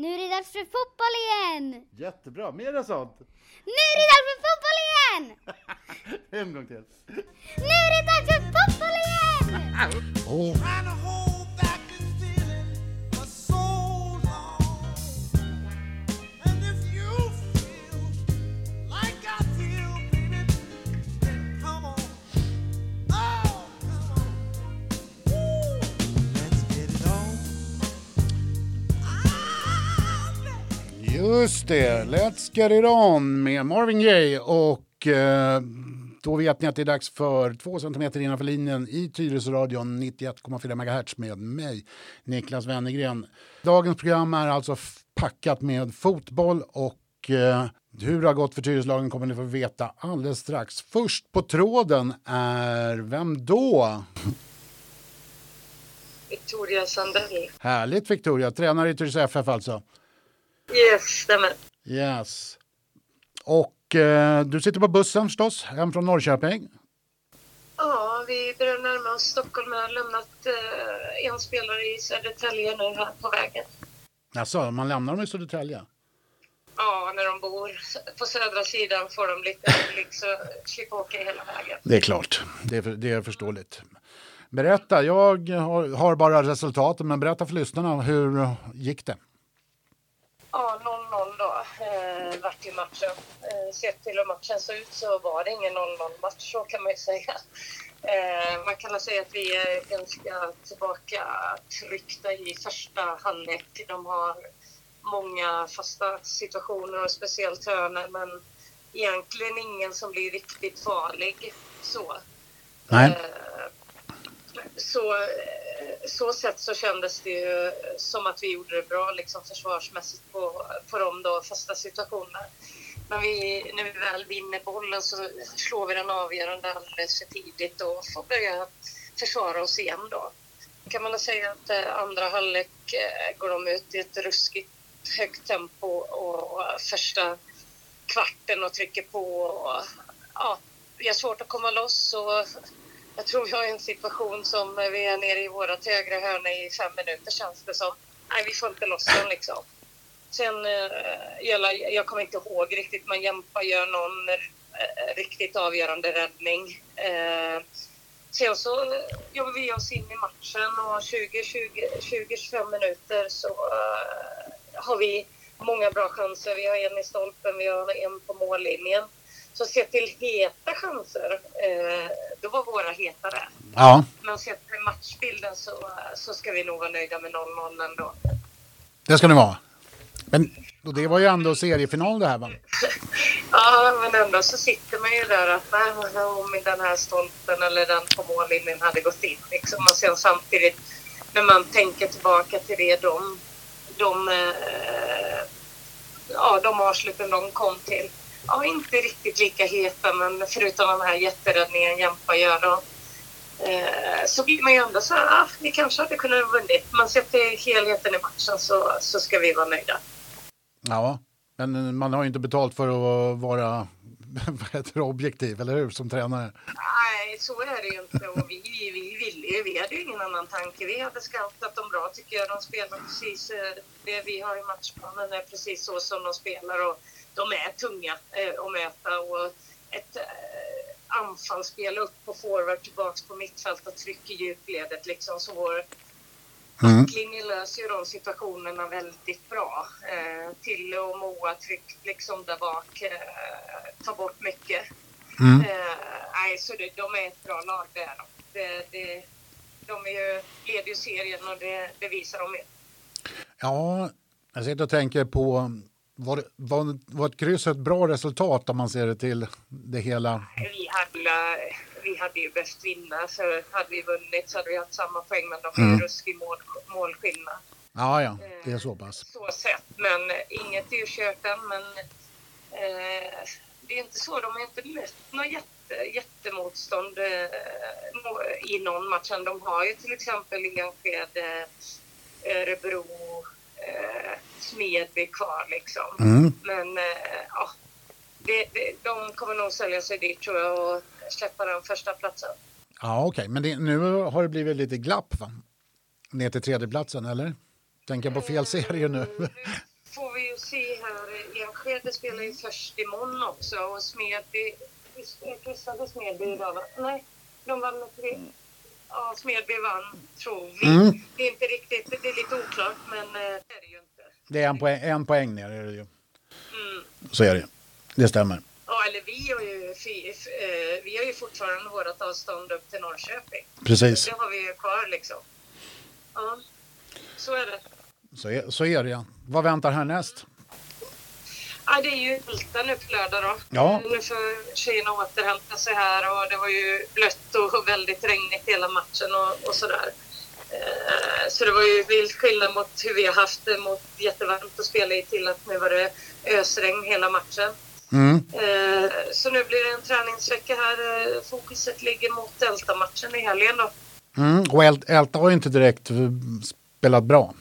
Nu är det dags för fotboll igen! Jättebra, mera sånt. Nu är det dags för fotboll igen! En gång till. Nu är det dags för fotboll igen! Oh. Just det, Let's Get It On med Marvin Gaye och eh, då vet ni att det är dags för två centimeter innanför linjen i Tyresöradion 91,4 MHz med mig, Niklas Wennergren. Dagens program är alltså packat med fotboll och eh, hur det har gått för Tyresölagen kommer ni få veta alldeles strax. Först på tråden är vem då? Victoria Sandell. Härligt Victoria, tränare i Tyresö FF alltså. Yes, stämmer. Yes. Och eh, du sitter på bussen förstås, hem från Norrköping. Ja, vi börjar närma oss Stockholm. Jag har lämnat eh, en spelare i Södertälje nu här på vägen. Alltså, man lämnar dem i Södertälje? Ja, när de bor på södra sidan får de lite liksom slippa åka hela vägen. Det är klart, det är, det är förståeligt. Berätta, jag har, har bara resultaten, men berätta för lyssnarna, hur gick det? Ja, 0-0 då eh, vart ju matchen. Eh, sett till hur matchen såg ut så var det ingen 0-0-match, så kan man ju säga. Eh, man kan väl säga att vi är ganska tillbaka tryckta i första halvlek. De har många fasta situationer och speciellt hörnor, men egentligen ingen som blir riktigt farlig. Så. Nej. Eh, så, eh, så sätt så kändes det ju som att vi gjorde det bra liksom försvarsmässigt på, på de då fasta situationerna. Men vi, när vi väl vinner bollen så slår vi den avgörande alldeles för tidigt och får börja försvara oss igen då. Kan man säga att eh, andra halvlek eh, går de ut i ett ruskigt högt tempo och första kvarten och trycker på. Och, ja, vi har svårt att komma loss och jag tror vi har en situation som vi är nere i vårat högra hörna i fem minuter känns det som. Nej, vi får inte loss den liksom. Sen, eh, jag, jag kommer inte ihåg riktigt, men Jempa gör någon eh, riktigt avgörande räddning. Eh, sen så jobbar vi oss in i matchen och 20-25 minuter så har vi många bra chanser. Vi har en i stolpen, vi har en på mållinjen. Så sett till heta chanser, eh, då var våra hetare. Ja, Men sett till matchbilden så, så ska vi nog vara nöjda med 0-0 ändå. det ska ni vara. Men det var ju ändå seriefinal det här va? Ja, men ändå så sitter man ju där att nej, om den här stolpen eller den på mållinjen hade gått in. Liksom. Och sen samtidigt när man tänker tillbaka till det de, de, eh, ja, de avsluten de kom till. Ja, inte riktigt lika heta, men förutom den här jätteräddningen Jämpa gör då. Eh, så blir man ju ändå så här, ah, vi kanske hade kunnat ha vunnit. Men sett till helheten i matchen så, så ska vi vara nöjda. Ja, men man har ju inte betalt för att vara vad heter objektiv, eller hur, som tränare? Nej, så är det ju inte. Och vi, vi ville ju, vi hade ju ingen annan tanke. Vi hade scoutat dem bra tycker jag. De spelar precis eh, det vi har i matchplanen är precis så som de spelar och de är tunga eh, att möta och ett eh, anfallsspel upp på forward tillbaks på mittfält och tryck i djupledet liksom så vår Mm. löser ju de situationerna väldigt bra. Eh, Tille och Moa tryckt liksom där bak, eh, tar bort mycket. Mm. Eh, nej, så det, de är ett bra lag, det är de. Det, det, de är ju, leder ju serien och det, det visar de ju. Ja, jag sitter och tänker på var, var, var ett kryss ett bra resultat om man ser det till det hela? Vi hade, vi hade ju bäst vinna, så hade vi vunnit så hade vi haft samma poäng, men de ju Mm. ruskig mål, målskillnad. Ja, ja, det är så pass. Så sett, men eh, inget är ju kört än, men eh, det är inte så. De har inte mött något jätte, jättemotstånd eh, i någon match. De har ju till exempel i Enskede, eh, Örebro, eh, Smedby kvar liksom. Mm. Men eh, ja, det, det, de kommer nog sälja sig dit tror jag och släppa den första platsen. Ja, okej, men det, nu har det blivit lite glapp va? Ner till tredjeplatsen, eller? Tänker på fel serie nu? Enskede spelar ju först imorgon också och Smedby... Kryssade Smedby idag va? Nej, de vann med tre. Ja, Smedby vann, tror vi. Mm. Det är inte riktigt, det är lite oklart men eh, det är det ju inte. Det är en poäng, en poäng ner är det ju. Mm. Så är det. Det stämmer. Ja, eller vi har ju, eh, vi har ju fortfarande vårt avstånd upp till Norrköping. Precis. Det har vi ju kvar liksom. Ja, så är det. Så är, så är det. Vad väntar härnäst? Ja, det är ju Hulta nu på lördag då. Ja. Nu får tjejerna återhämta sig här och det var ju blött och väldigt regnigt hela matchen och, och sådär. Så det var ju vild skillnad mot hur vi har haft det mot jättevarmt att spela i till att nu var det ösregn hela matchen. Mm. Eh, så nu blir det en träningsvecka här. Eh, fokuset ligger mot Delta-matchen i helgen då. Mm. Och Älta har ju inte direkt spelat bra.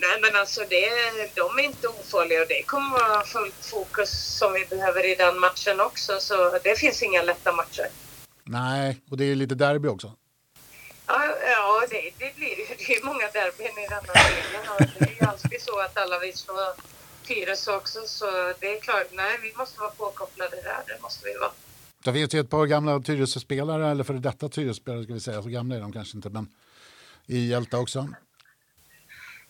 Nej men alltså det, de är inte ofarliga och det kommer vara fullt fokus som vi behöver i den matchen också. Så det finns inga lätta matcher. Nej, och det är lite derby också. Ja, ja det, det blir ju det är många derbyn i denna serien och det är ju alltid så att alla vill slå Tyresö också så det är klart, nej vi måste vara påkopplade där, det måste vi vara. Det finns ju ett par gamla Tyresö-spelare, eller före detta Tyresö-spelare ska vi säga, så gamla är de kanske inte, men i Älta också.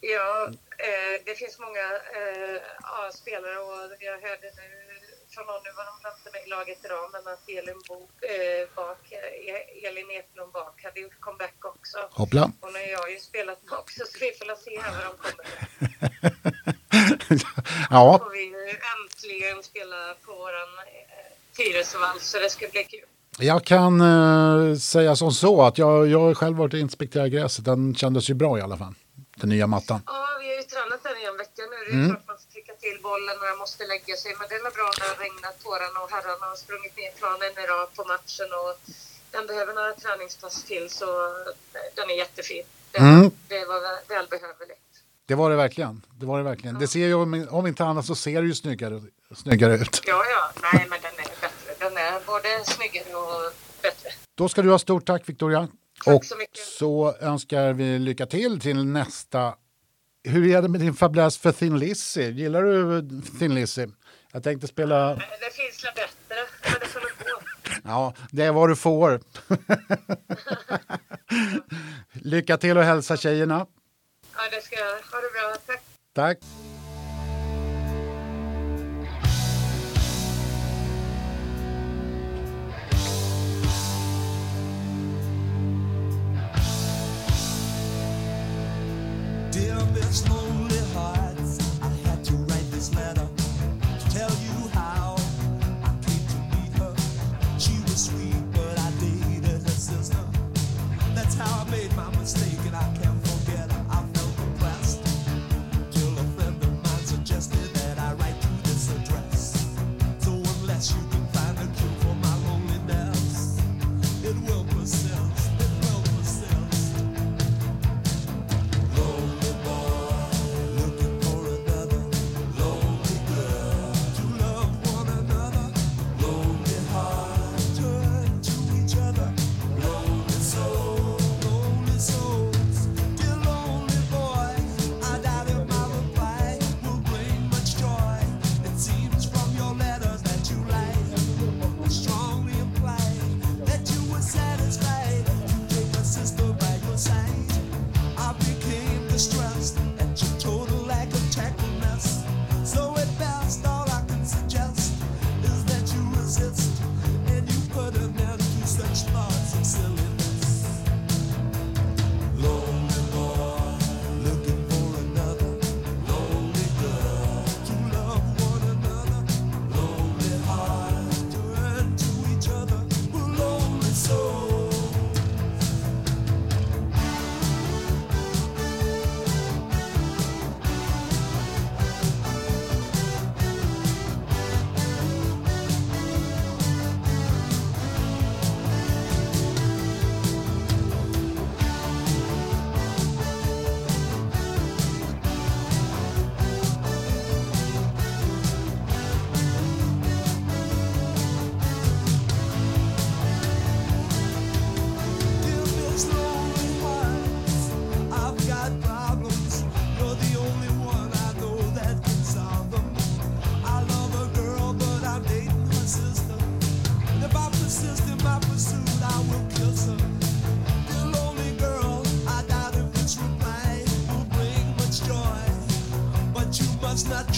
Ja, eh, det finns många eh, ja, spelare och jag hörde nu från någon, nu var de inte med i laget idag, men att Elin, Bo, eh, Bak, eh, Elin Eklund Bak hade gjort comeback också. Hoppla. Hon har jag ju spelat med också, så vi får se här vad de kommer med. ja, får vi ju äntligen spela på våran eh, Tyresövall, så det ska bli kul. jag kan eh, säga som så att jag, jag har själv varit och inspekterat gräset. Den kändes ju bra i alla fall. Den nya mattan. Ja, vi har ju tränat den i en vecka nu. Det är Mm. klart man till bollen och den måste lägga sig. Men den är bra när det har regnat på den och herrarna har sprungit ner planen idag på matchen. Och den behöver några träningspass till så den är jättefin. Det, Mm. det var väl- välbehövligt. Det var det verkligen. Det var det verkligen. Det ser ju, om, om inte annat så ser det ju snyggare, snyggare ut. Ja, ja, nej men den är bättre. Den är både snyggare och bättre. Då ska du ha stort tack Victoria. Tack och så mycket. så önskar vi lycka till till nästa. Hur är det med din fäbless för Thin Lizzy? Gillar du Thin Lizzy? Jag tänkte spela... Det finns väl bättre, men det får nog gå. Ja, det är vad du får. lycka till och hälsa tjejerna. Ja, det ska jag. Ha det bra. Tack. Tack. Dear Miss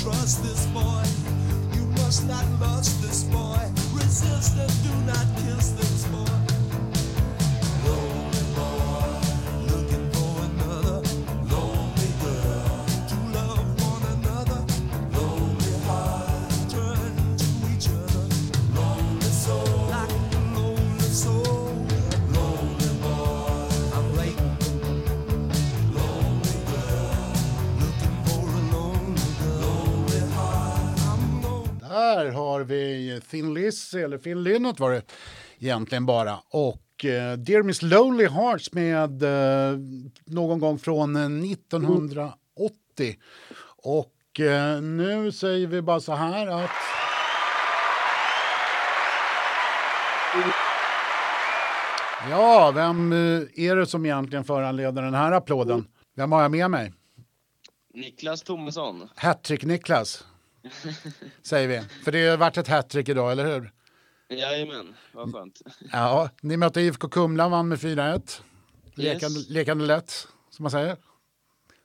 trust this boy. You must not lust Thin Lizzy, eller Phil Lynott var det egentligen bara. Och eh, Dear Miss Lonely Hearts med eh, någon gång från eh, 1980. Och eh, nu säger vi bara så här att... Ja, vem är det som egentligen föranleder den här applåden? Vem har jag med mig? Niklas Thomesson. Hattrick-Niklas, säger vi. För det har varit ett hattrick idag, eller hur? Jajamän, vad skönt. Ja, ni mötte IFK Kumla, vann med 4-1. Lekande, Yes. lekande lätt, som man säger.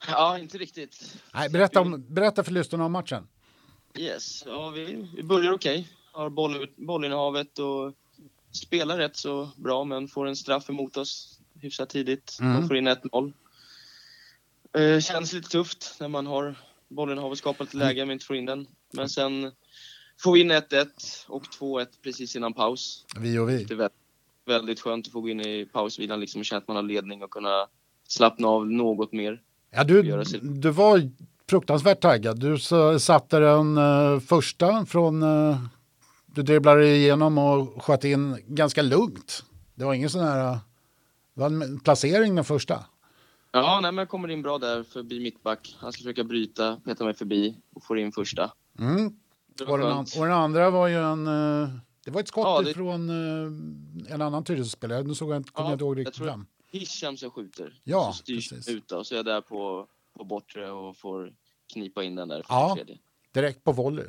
Ja, inte riktigt. Nej, berätta, om, berätta för lyssnarna om matchen. Yes, ja, vi, vi börjar okej. Har boll, bollinnehavet och spelar rätt så bra, men får en straff emot oss hyfsat tidigt. Mm. De får in 1-0. Eh, känns lite tufft när man har bollinnehav och skapar lite läge men inte får in den. Men sen får vi in 1-1 och 2-1 precis innan paus. Vi och vi. Det är vä- väldigt skönt att få gå in i pausvilan liksom och känna att man har ledning och kunna slappna av något mer. Ja, du, du var fruktansvärt taggad. Du satte den uh, första från... eh, du dribblade igenom och sköt in ganska lugnt. Det var ingen sån här... eh, det var en placering den första. Ja, nej, men jag kommer in bra där förbi mittback. Han ska försöka bryta, peta mig förbi och får in första. Mm. Det Och, den, och den andra var ju en... eh, det var ett skott Ja, det- ifrån eh, en annan Tyresö-spelare. Nu såg jag inte, kommer Ja, jag inte ihåg riktigt vem. Hisham som skjuter. Ja, så styrs precis. ut och så är jag där på, på bortre och får knipa in den där Ja. tredje. Direkt på volley.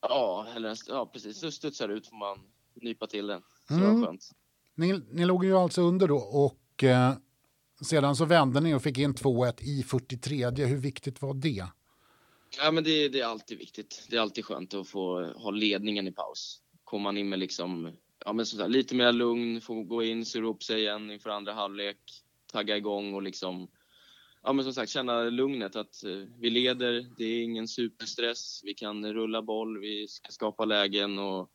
Ja, eller, ja, precis. Så studsar ut får man nypa till den. Så Mm. det var skönt. Ni, ni låg ju alltså under då och eh, sedan så vände ni och fick in 2-1 i 43. Hur viktigt var det? Ja, men det, det är alltid viktigt. Det är alltid skönt att få ha ledningen i paus. Kommer man in med liksom, ja, men sådär, lite mer lugn, få gå in, surra upp sig igen inför andra halvlek, tagga igång och liksom, ja men som sagt känna lugnet att eh, vi leder, det är ingen superstress, vi kan rulla boll, vi ska skapa lägen och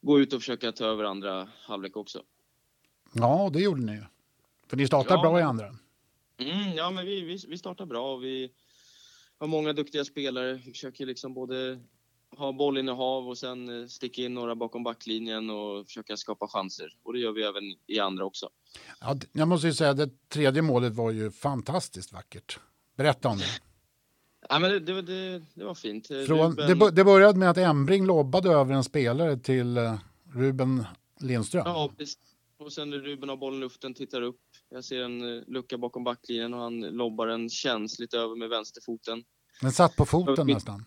gå ut och försöka ta över andra halvlek också. Ja, det gjorde ni ju. För ni startade Ja, bra i andra. Mm, ja, men vi, vi, vi startar bra och vi har många duktiga spelare. Vi försöker liksom både ha bollinnehav och sen eh, sticka in några bakom backlinjen och försöka skapa chanser. Och det gör vi även i andra också. Ja, jag måste ju säga det tredje målet var ju fantastiskt vackert. Berätta om det. Ja, men det, det, var- det, det var fint. Eh, Från, Ruben- det började med att Embring lobbade över en spelare till eh, Ruben Lindström. Ja, precis. Och sen när Ruben har bollen i luften, tittar upp. Jag ser en eh, lucka bakom backlinjen och han lobbar den känsligt över med vänsterfoten. Den satt på foten Mitt- nästan.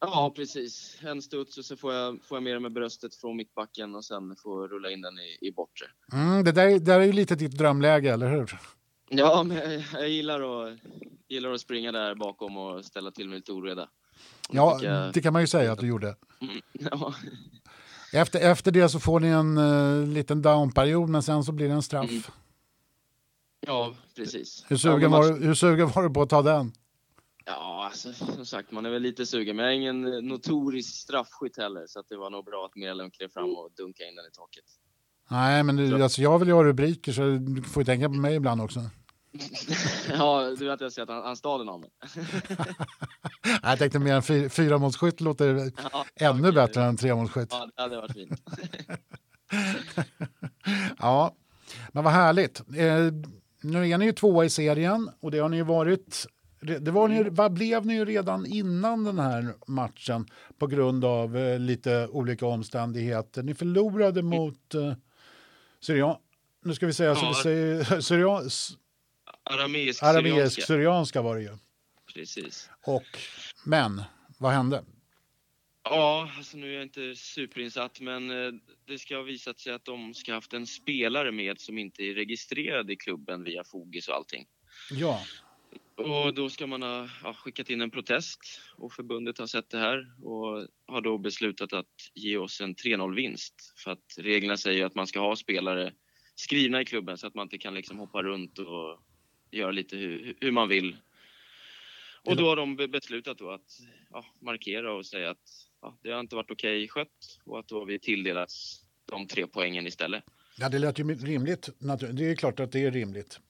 Ja, precis. En studs och så får jag, får jag med den med bröstet från mittbacken och sen får jag rulla in den i, i bortre. Mm, det där, där är ju lite ditt drömläge, eller hur? Ja, men jag, jag gillar, att, gillar att springa där bakom och ställa till med lite oreda. Ja, jag- det kan man ju säga att du gjorde. Mm, ja, Efter, efter det så får ni en uh, liten downperiod, men sen så blir det en straff. Mm. Ja, precis. Hur, sugen var, du- hur sugen var du på att ta den? Ja, alltså, som sagt, man är väl lite sugen. Men jag är ingen eh, notorisk straffskytt heller, så att det var nog bra att Merlund klev fram och dunkade in den i taket. Nej, men du, Så- alltså, jag vill ju ha rubriker så du får ju tänka på mig ibland också. ja, du vet jag säger att han, han stal den av mig. Jag tänkte mer en fy, fyramålsskytt låter Ja, ännu okej. bättre än tremålsskytt. Ja, det hade varit fint. Ja, men vad härligt. Eh, nu är ni ju tvåa i serien och det har ni ju varit. Det var ni, vad blev ni ju redan innan den här matchen på grund av eh, lite olika omständigheter. Ni förlorade mot eh, Syrian. Nu ska vi säga så Ja. vi säger Syrian, Arameisk, arameisk syrianska. syrianska var det ju. Precis. Och, men vad hände? Ja, alltså nu är jag inte superinsatt, men eh, det ska ha visat sig att de ska ha haft en spelare med som inte är registrerad i klubben via Fogis och allting. Ja, Och då ska man ha ja, skickat in en protest och förbundet har sett det här och har då beslutat att ge oss en 3-0-vinst. För att reglerna säger att man ska ha spelare skrivna i klubben så att man inte kan liksom hoppa runt och göra lite hur, hur man vill. Och då har de be- beslutat att ja, markera och säga att ja, det har inte varit okej skött och att då har vi tilldelats de tre poängen istället. Ja, det lät ju rimligt. Det är klart att det är rimligt.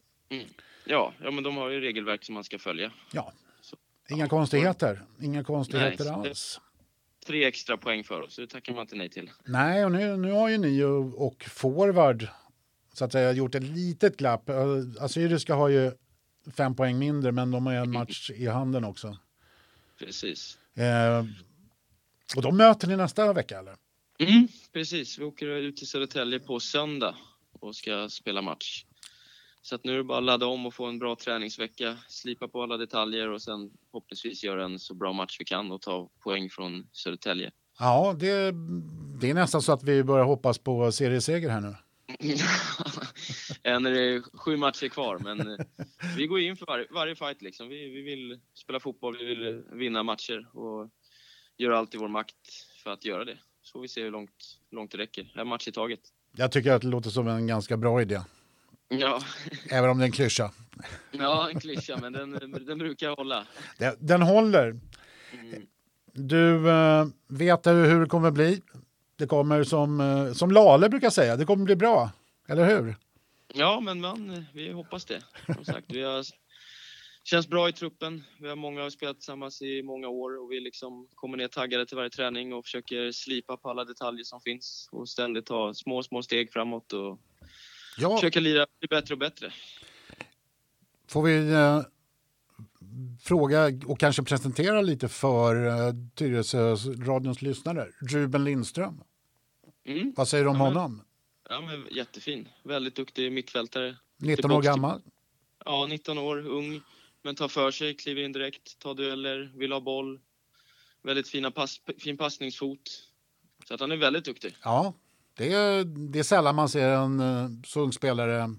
Ja, ja men de har ju regelverk som man ska följa. Ja, Så, inga ja, konstigheter. Inga konstigheter Nej, alls. Tre extra poäng för oss, det tackar man inte nej till. Nej, och nu, nu har ju ni och, och forward så att säga gjort ett litet glapp. Assyriska har ju fem poäng mindre, men de har ju en match i handen också. Precis. Eh, och de möter ni nästa vecka, eller? Mm, precis, vi åker ut till Södertälje på söndag och ska spela match. Så att nu är det bara att ladda om och få en bra träningsvecka, slipa på alla detaljer och sen förhoppningsvis göra en så bra match vi kan och ta poäng från Södertälje. Ja, det, det är nästan så att vi börjar hoppas på serieseger här nu. Än är det sju matcher kvar, men eh, vi går in för varje, varje fight liksom. Vi, vi vill spela fotboll, vi vill vinna matcher och göra allt i vår makt för att göra det. Så får vi se hur långt, hur långt det räcker. En match i taget. Jag tycker att det låter som en ganska bra idé, Ja, även om det är en klyscha. ja en klyscha, men den, den brukar hålla. Den, den håller. Mm. Du eh, vet du hur det kommer bli. Det kommer som, eh, som Lale brukar säga, det kommer bli bra. Eller hur? Ja, men man, vi hoppas det. Som sagt, vi har känns bra i truppen. Vi har många har spelat tillsammans i många år och vi liksom kommer ner taggade till varje träning och försöker slipa på alla detaljer som finns och ständigt ta små, små steg framåt och Ja, försöka lira bli bättre och bättre. får vi eh, fråga och kanske presentera lite för eh, Tyresö radions lyssnare. Ruben Lindström, Mm. vad säger du om Ja, men- honom? Ja, men jättefin. Väldigt duktig mittfältare. 19 år gammal. Ja, 19 år, ung, men tar för sig, kliver in direkt, tar dueller, vill ha boll. Väldigt fina pass, fin passningsfot. Så att han är väldigt duktig. Ja, det är, det är sällan man ser en eh, så ung spelare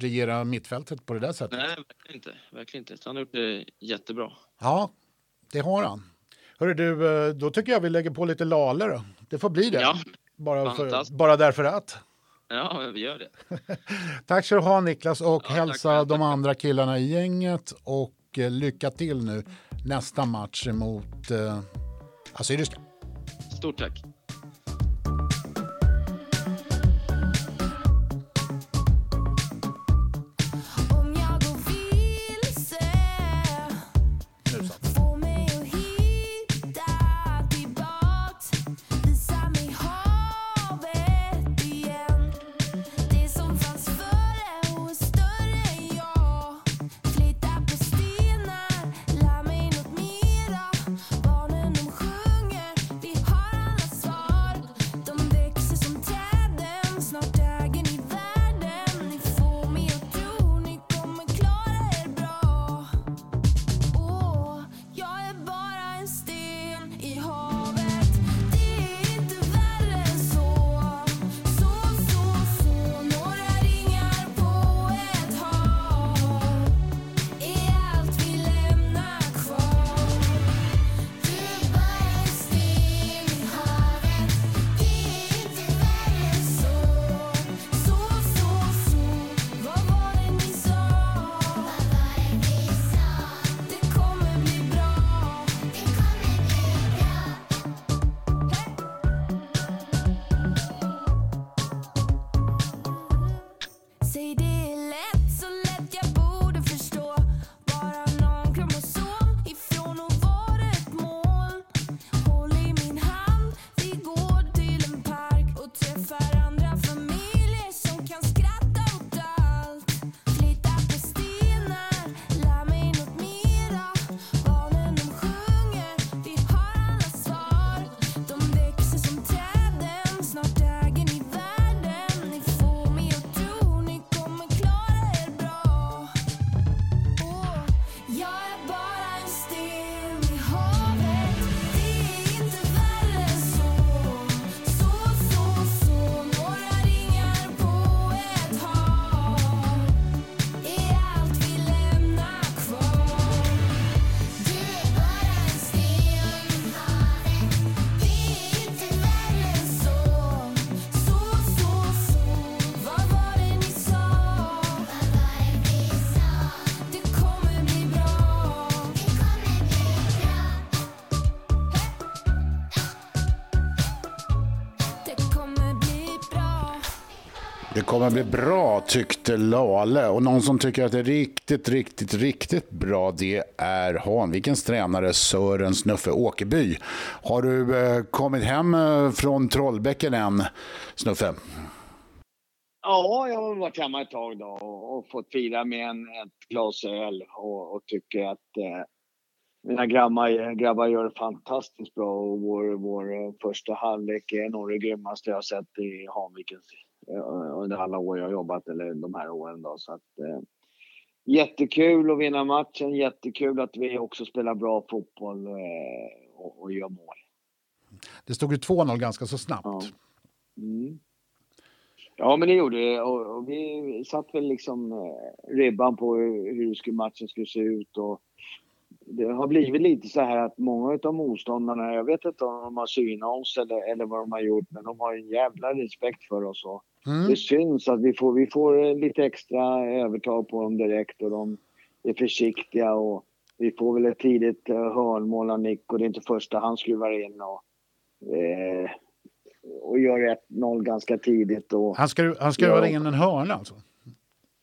regera mittfältet på det där sättet. Nej, verkligen inte. Verkligen inte. Han har gjort det jättebra. Ja, det har han. Hörru du, eh, då tycker jag vi lägger på lite Lale då. Det får bli det. Ja, bara, för, bara därför att. Ja vi gör det. Tack ska du ha Niklas och tack hälsa själv. de andra killarna i gänget och eh, lycka till nu nästa match mot eh, Assyriska. Stort tack. Kommer bli bra, tyckte Lale. Och någon som tycker att det är riktigt, riktigt, riktigt bra, det är Hanvikens tränare Sören Snuffe Åkerby. Har du eh, kommit hem eh, från Trollbäcken än, Snuffe? Ja, jag har varit hemma ett tag då och, och fått fira med en, ett glas öl och, och tycker att eh, mina grabbar, grabbar gör det fantastiskt bra och vår, vår eh, första halvlek är nog det grymmaste jag har sett i Hanvikens under alla år jag har jobbat, eller de här åren då. Så att, eh, jättekul att vinna matchen, jättekul att vi också spelar bra fotboll eh, och, och gör mål. Det stod ju 2-0 ganska så snabbt. Ja. Mm. Ja, men det gjorde det. Och, och vi satt väl liksom eh, ribban på hur, hur matchen skulle se ut. Och det har blivit lite så här att många av motståndarna, jag vet inte om de har synat oss eller, eller vad de har gjort, men de har en jävla respekt för oss. Och Mm. Det syns att vi får, vi får lite extra övertag på dem direkt och de är försiktiga. Och vi får väl ett tidigt eh, hörnmål av Nick och det är inte första han skruvar in. Och, eh, och gör 1-0 ganska tidigt. Och, Han ska, han ska Ja. in en hörna alltså?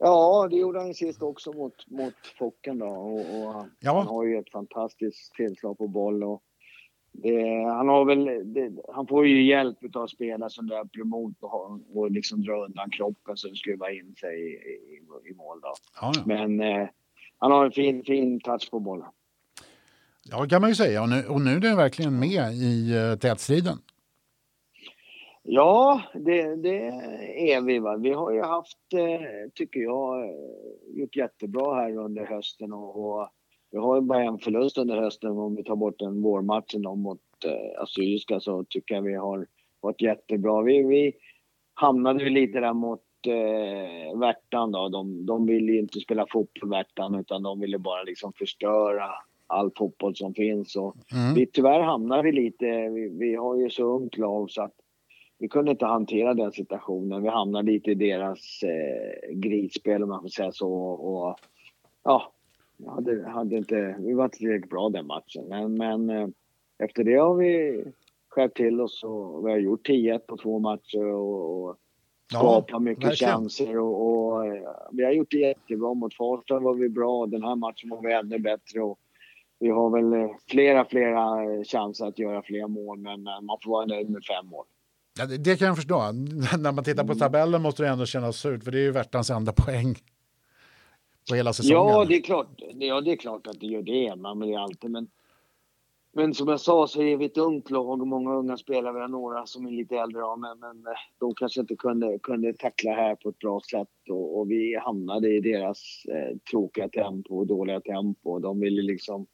Ja, det gjorde han sist också mot, mot Focken då. Och, och Ja. Han har ju ett fantastiskt tillslag på boll. Och det, han, har väl, det, han får ju hjälp av spelare som löper emot och, och liksom drar undan kroppen så det skruvar in sig i, i, i mål. Då. Ja, ja. Men eh, han har en fin, fin touch på bollen. ja, kan man ju säga. Och nu, och nu är den verkligen med i uh, tätstriden. Ja, det, det är vi. Va? Vi har ju haft, eh, tycker jag, eh, gjort jättebra här under hösten. Och, och vi har ju bara en förlust under hösten om vi tar bort den vårmatchen mot eh, Assyriska så tycker jag vi har varit jättebra. Vi, vi hamnade ju lite där mot eh, Värtan då. De, de ville ju inte spela fotboll Värtan utan de ville bara liksom förstöra all fotboll som finns. Och Mm. vi, tyvärr hamnar vi lite, vi, vi har ju så ungt lag så att vi kunde inte hantera den situationen. Vi hamnade lite i deras eh, gridspel om man får säga så. Och, ja, hade, hade inte, vi var inte tillräckligt bra den matchen. Men, men eh, efter det har vi skärpt till oss och vi har gjort 10-1 på två matcher och, och Ja, skapat mycket verkligen. chanser. Och, och, eh, vi har gjort det jättebra. Mot Farsta var vi bra. Den här matchen var vi ännu bättre. Och, vi har väl eh, flera, flera eh, chanser att göra fler mål, men man får vara nöjd med fem mål. Ja, det, det kan jag förstå. När man tittar på tabellen måste det ändå kännas surt, för det är ju Värtans enda poäng på hela säsongen. Ja, det är klart. Ja, det är klart att det gör det. Man vill alltid, men, men som jag sa så är vi ett ungt lag och många unga spelare. Vi har några som är lite äldre, ja, men, men eh, de kanske inte kunde, kunde tackla här på ett bra sätt och, och vi hamnade i deras eh, tråkiga tempo och dåliga tempo. De ville liksom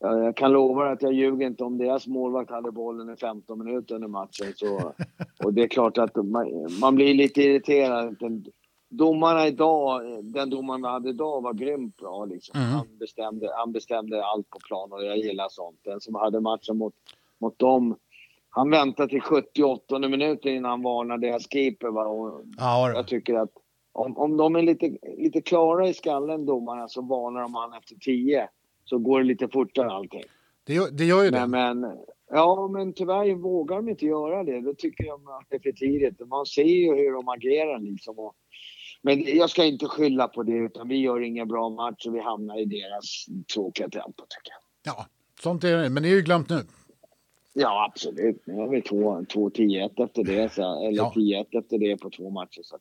Jag kan lova att jag ljuger inte om deras målvakt hade bollen i 15 minuter under matchen. Så, och det är klart att man, man blir lite irriterad. Den, domarna idag, den domaren vi hade idag var grymt bra. Liksom. Mm. Han, bestämde, han bestämde allt på plan och jag gillar sånt. Den som hade matchen mot, mot dem, han väntade till 78 minuter innan han varnade deras keeper. Va? Och Ja, jag tycker att om, om de är lite, lite klara i skallen, domarna, så varnar de han efter 10. Så går det lite fortare allting. Det, gör- det gör ju det. Men, men, ja, men tyvärr vågar de inte göra det. Då tycker jag att det är för tidigt. Man ser ju hur de agerar liksom. Och, men jag ska inte skylla på det, utan vi gör ingen bra match och vi hamnar i deras tråkiga tempo tycker jag. Ja, sånt är det. Men det är ju glömt nu. Ja, absolut. Nu har vi 2-10-1 efter det, så, eller Ja. 10-1 efter det på två matcher. Så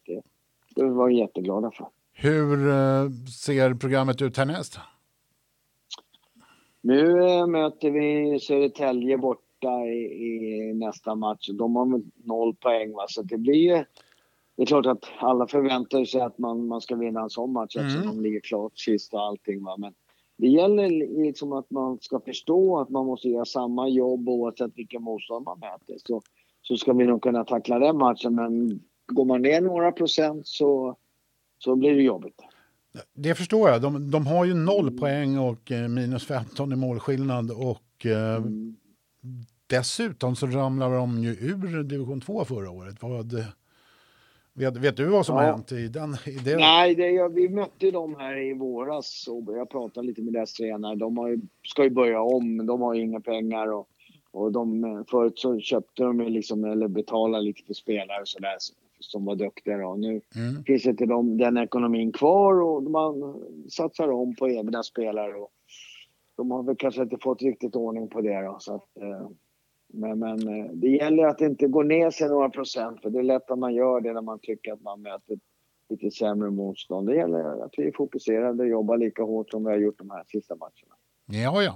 det var vi jätteglada för. Hur eh, ser programmet ut härnäst? Nu eh, möter vi Södertälje borta i, i nästa match. De har väl noll poäng, va? så det blir ju... Det är klart att alla förväntar sig att man, man ska vinna en sån match eftersom Mm. de ligger klart sist och allting. Va? Men det gäller liksom att man ska förstå att man måste göra samma jobb oavsett vilken motstånd man möter. Så, så ska vi nog kunna tackla den matchen. Men går man ner några procent så, så blir det jobbigt. Det förstår jag. De, de har ju noll poäng och eh, minus 15 i målskillnad. Och eh, Mm. dessutom så ramlar de ju ur division 2 förra året. Vad, vet, vet du vad som har Ja. hänt i den? I det? Nej, det, jag, vi mötte dem här i våras och jag pratade lite med deras tränare. De har ska ju börja om, de har ju inga pengar. Och, och de, förut så köpte de liksom, eller betalade lite för spelare och sådär. Som var duktiga då. Nu Mm. finns inte de, den ekonomin kvar och man satsar om på egna spelare. Och de har väl kanske inte fått riktigt ordning på det då. Så att, eh, men, men eh, det gäller att inte gå ner sig några procent för det är lätt att man gör det när man tycker att man möter lite sämre motstånd. Det gäller att vi är fokuserade och jobbar lika hårt som vi har gjort de här sista matcherna. Ja, ja.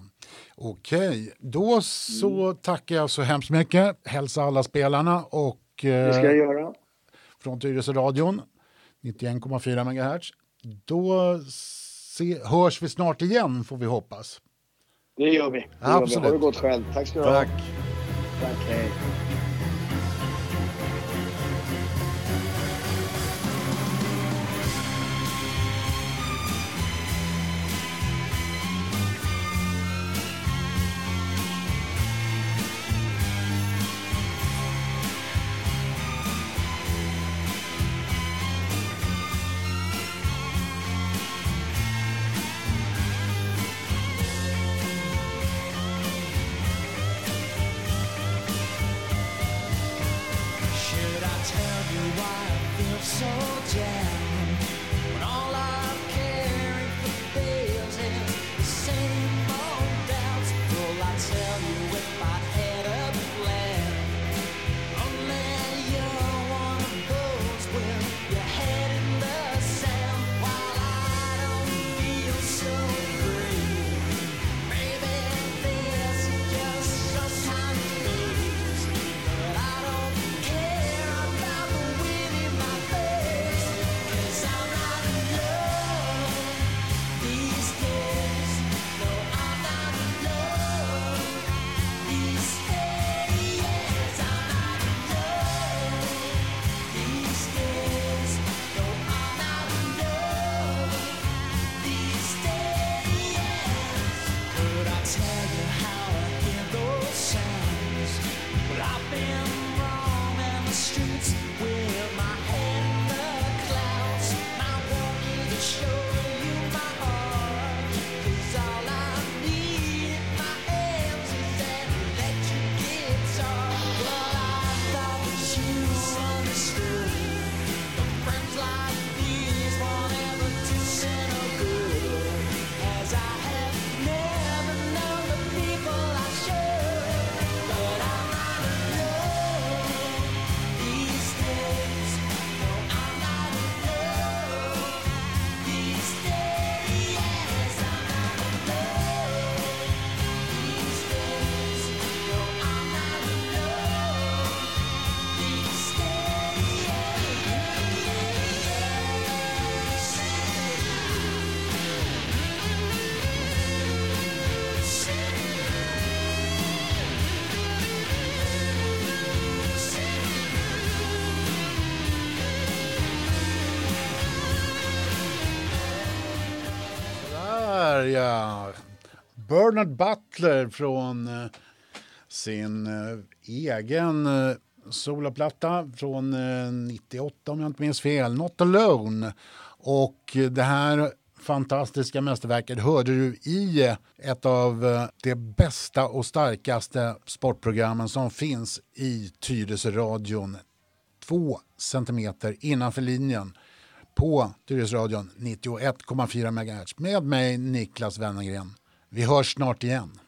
Okej, då så tackar jag så hemskt mycket. Hälsa alla spelarna och Det ska jag eh, göra. Från Tyresö-radion 91,4 MHz. Då se, hörs vi snart igen får vi hoppas. Det gör vi. Det gör vi. Ha det gott själv. Tack ska du ha. Tack. Tack. Hej. wonder why I feel so jammed. Bernard Butler från eh, sin eh, egen eh, soloplatta från 98 om jag inte minns fel, Not Alone. Och det här fantastiska mästerverket hörde du i ett av de bästa och starkaste sportprogrammen som finns i Tyresö-radion. Två centimeter innanför linjen på Tyresöradion 91,4 MHz med mig Niklas Wennergren. Vi hörs snart igen.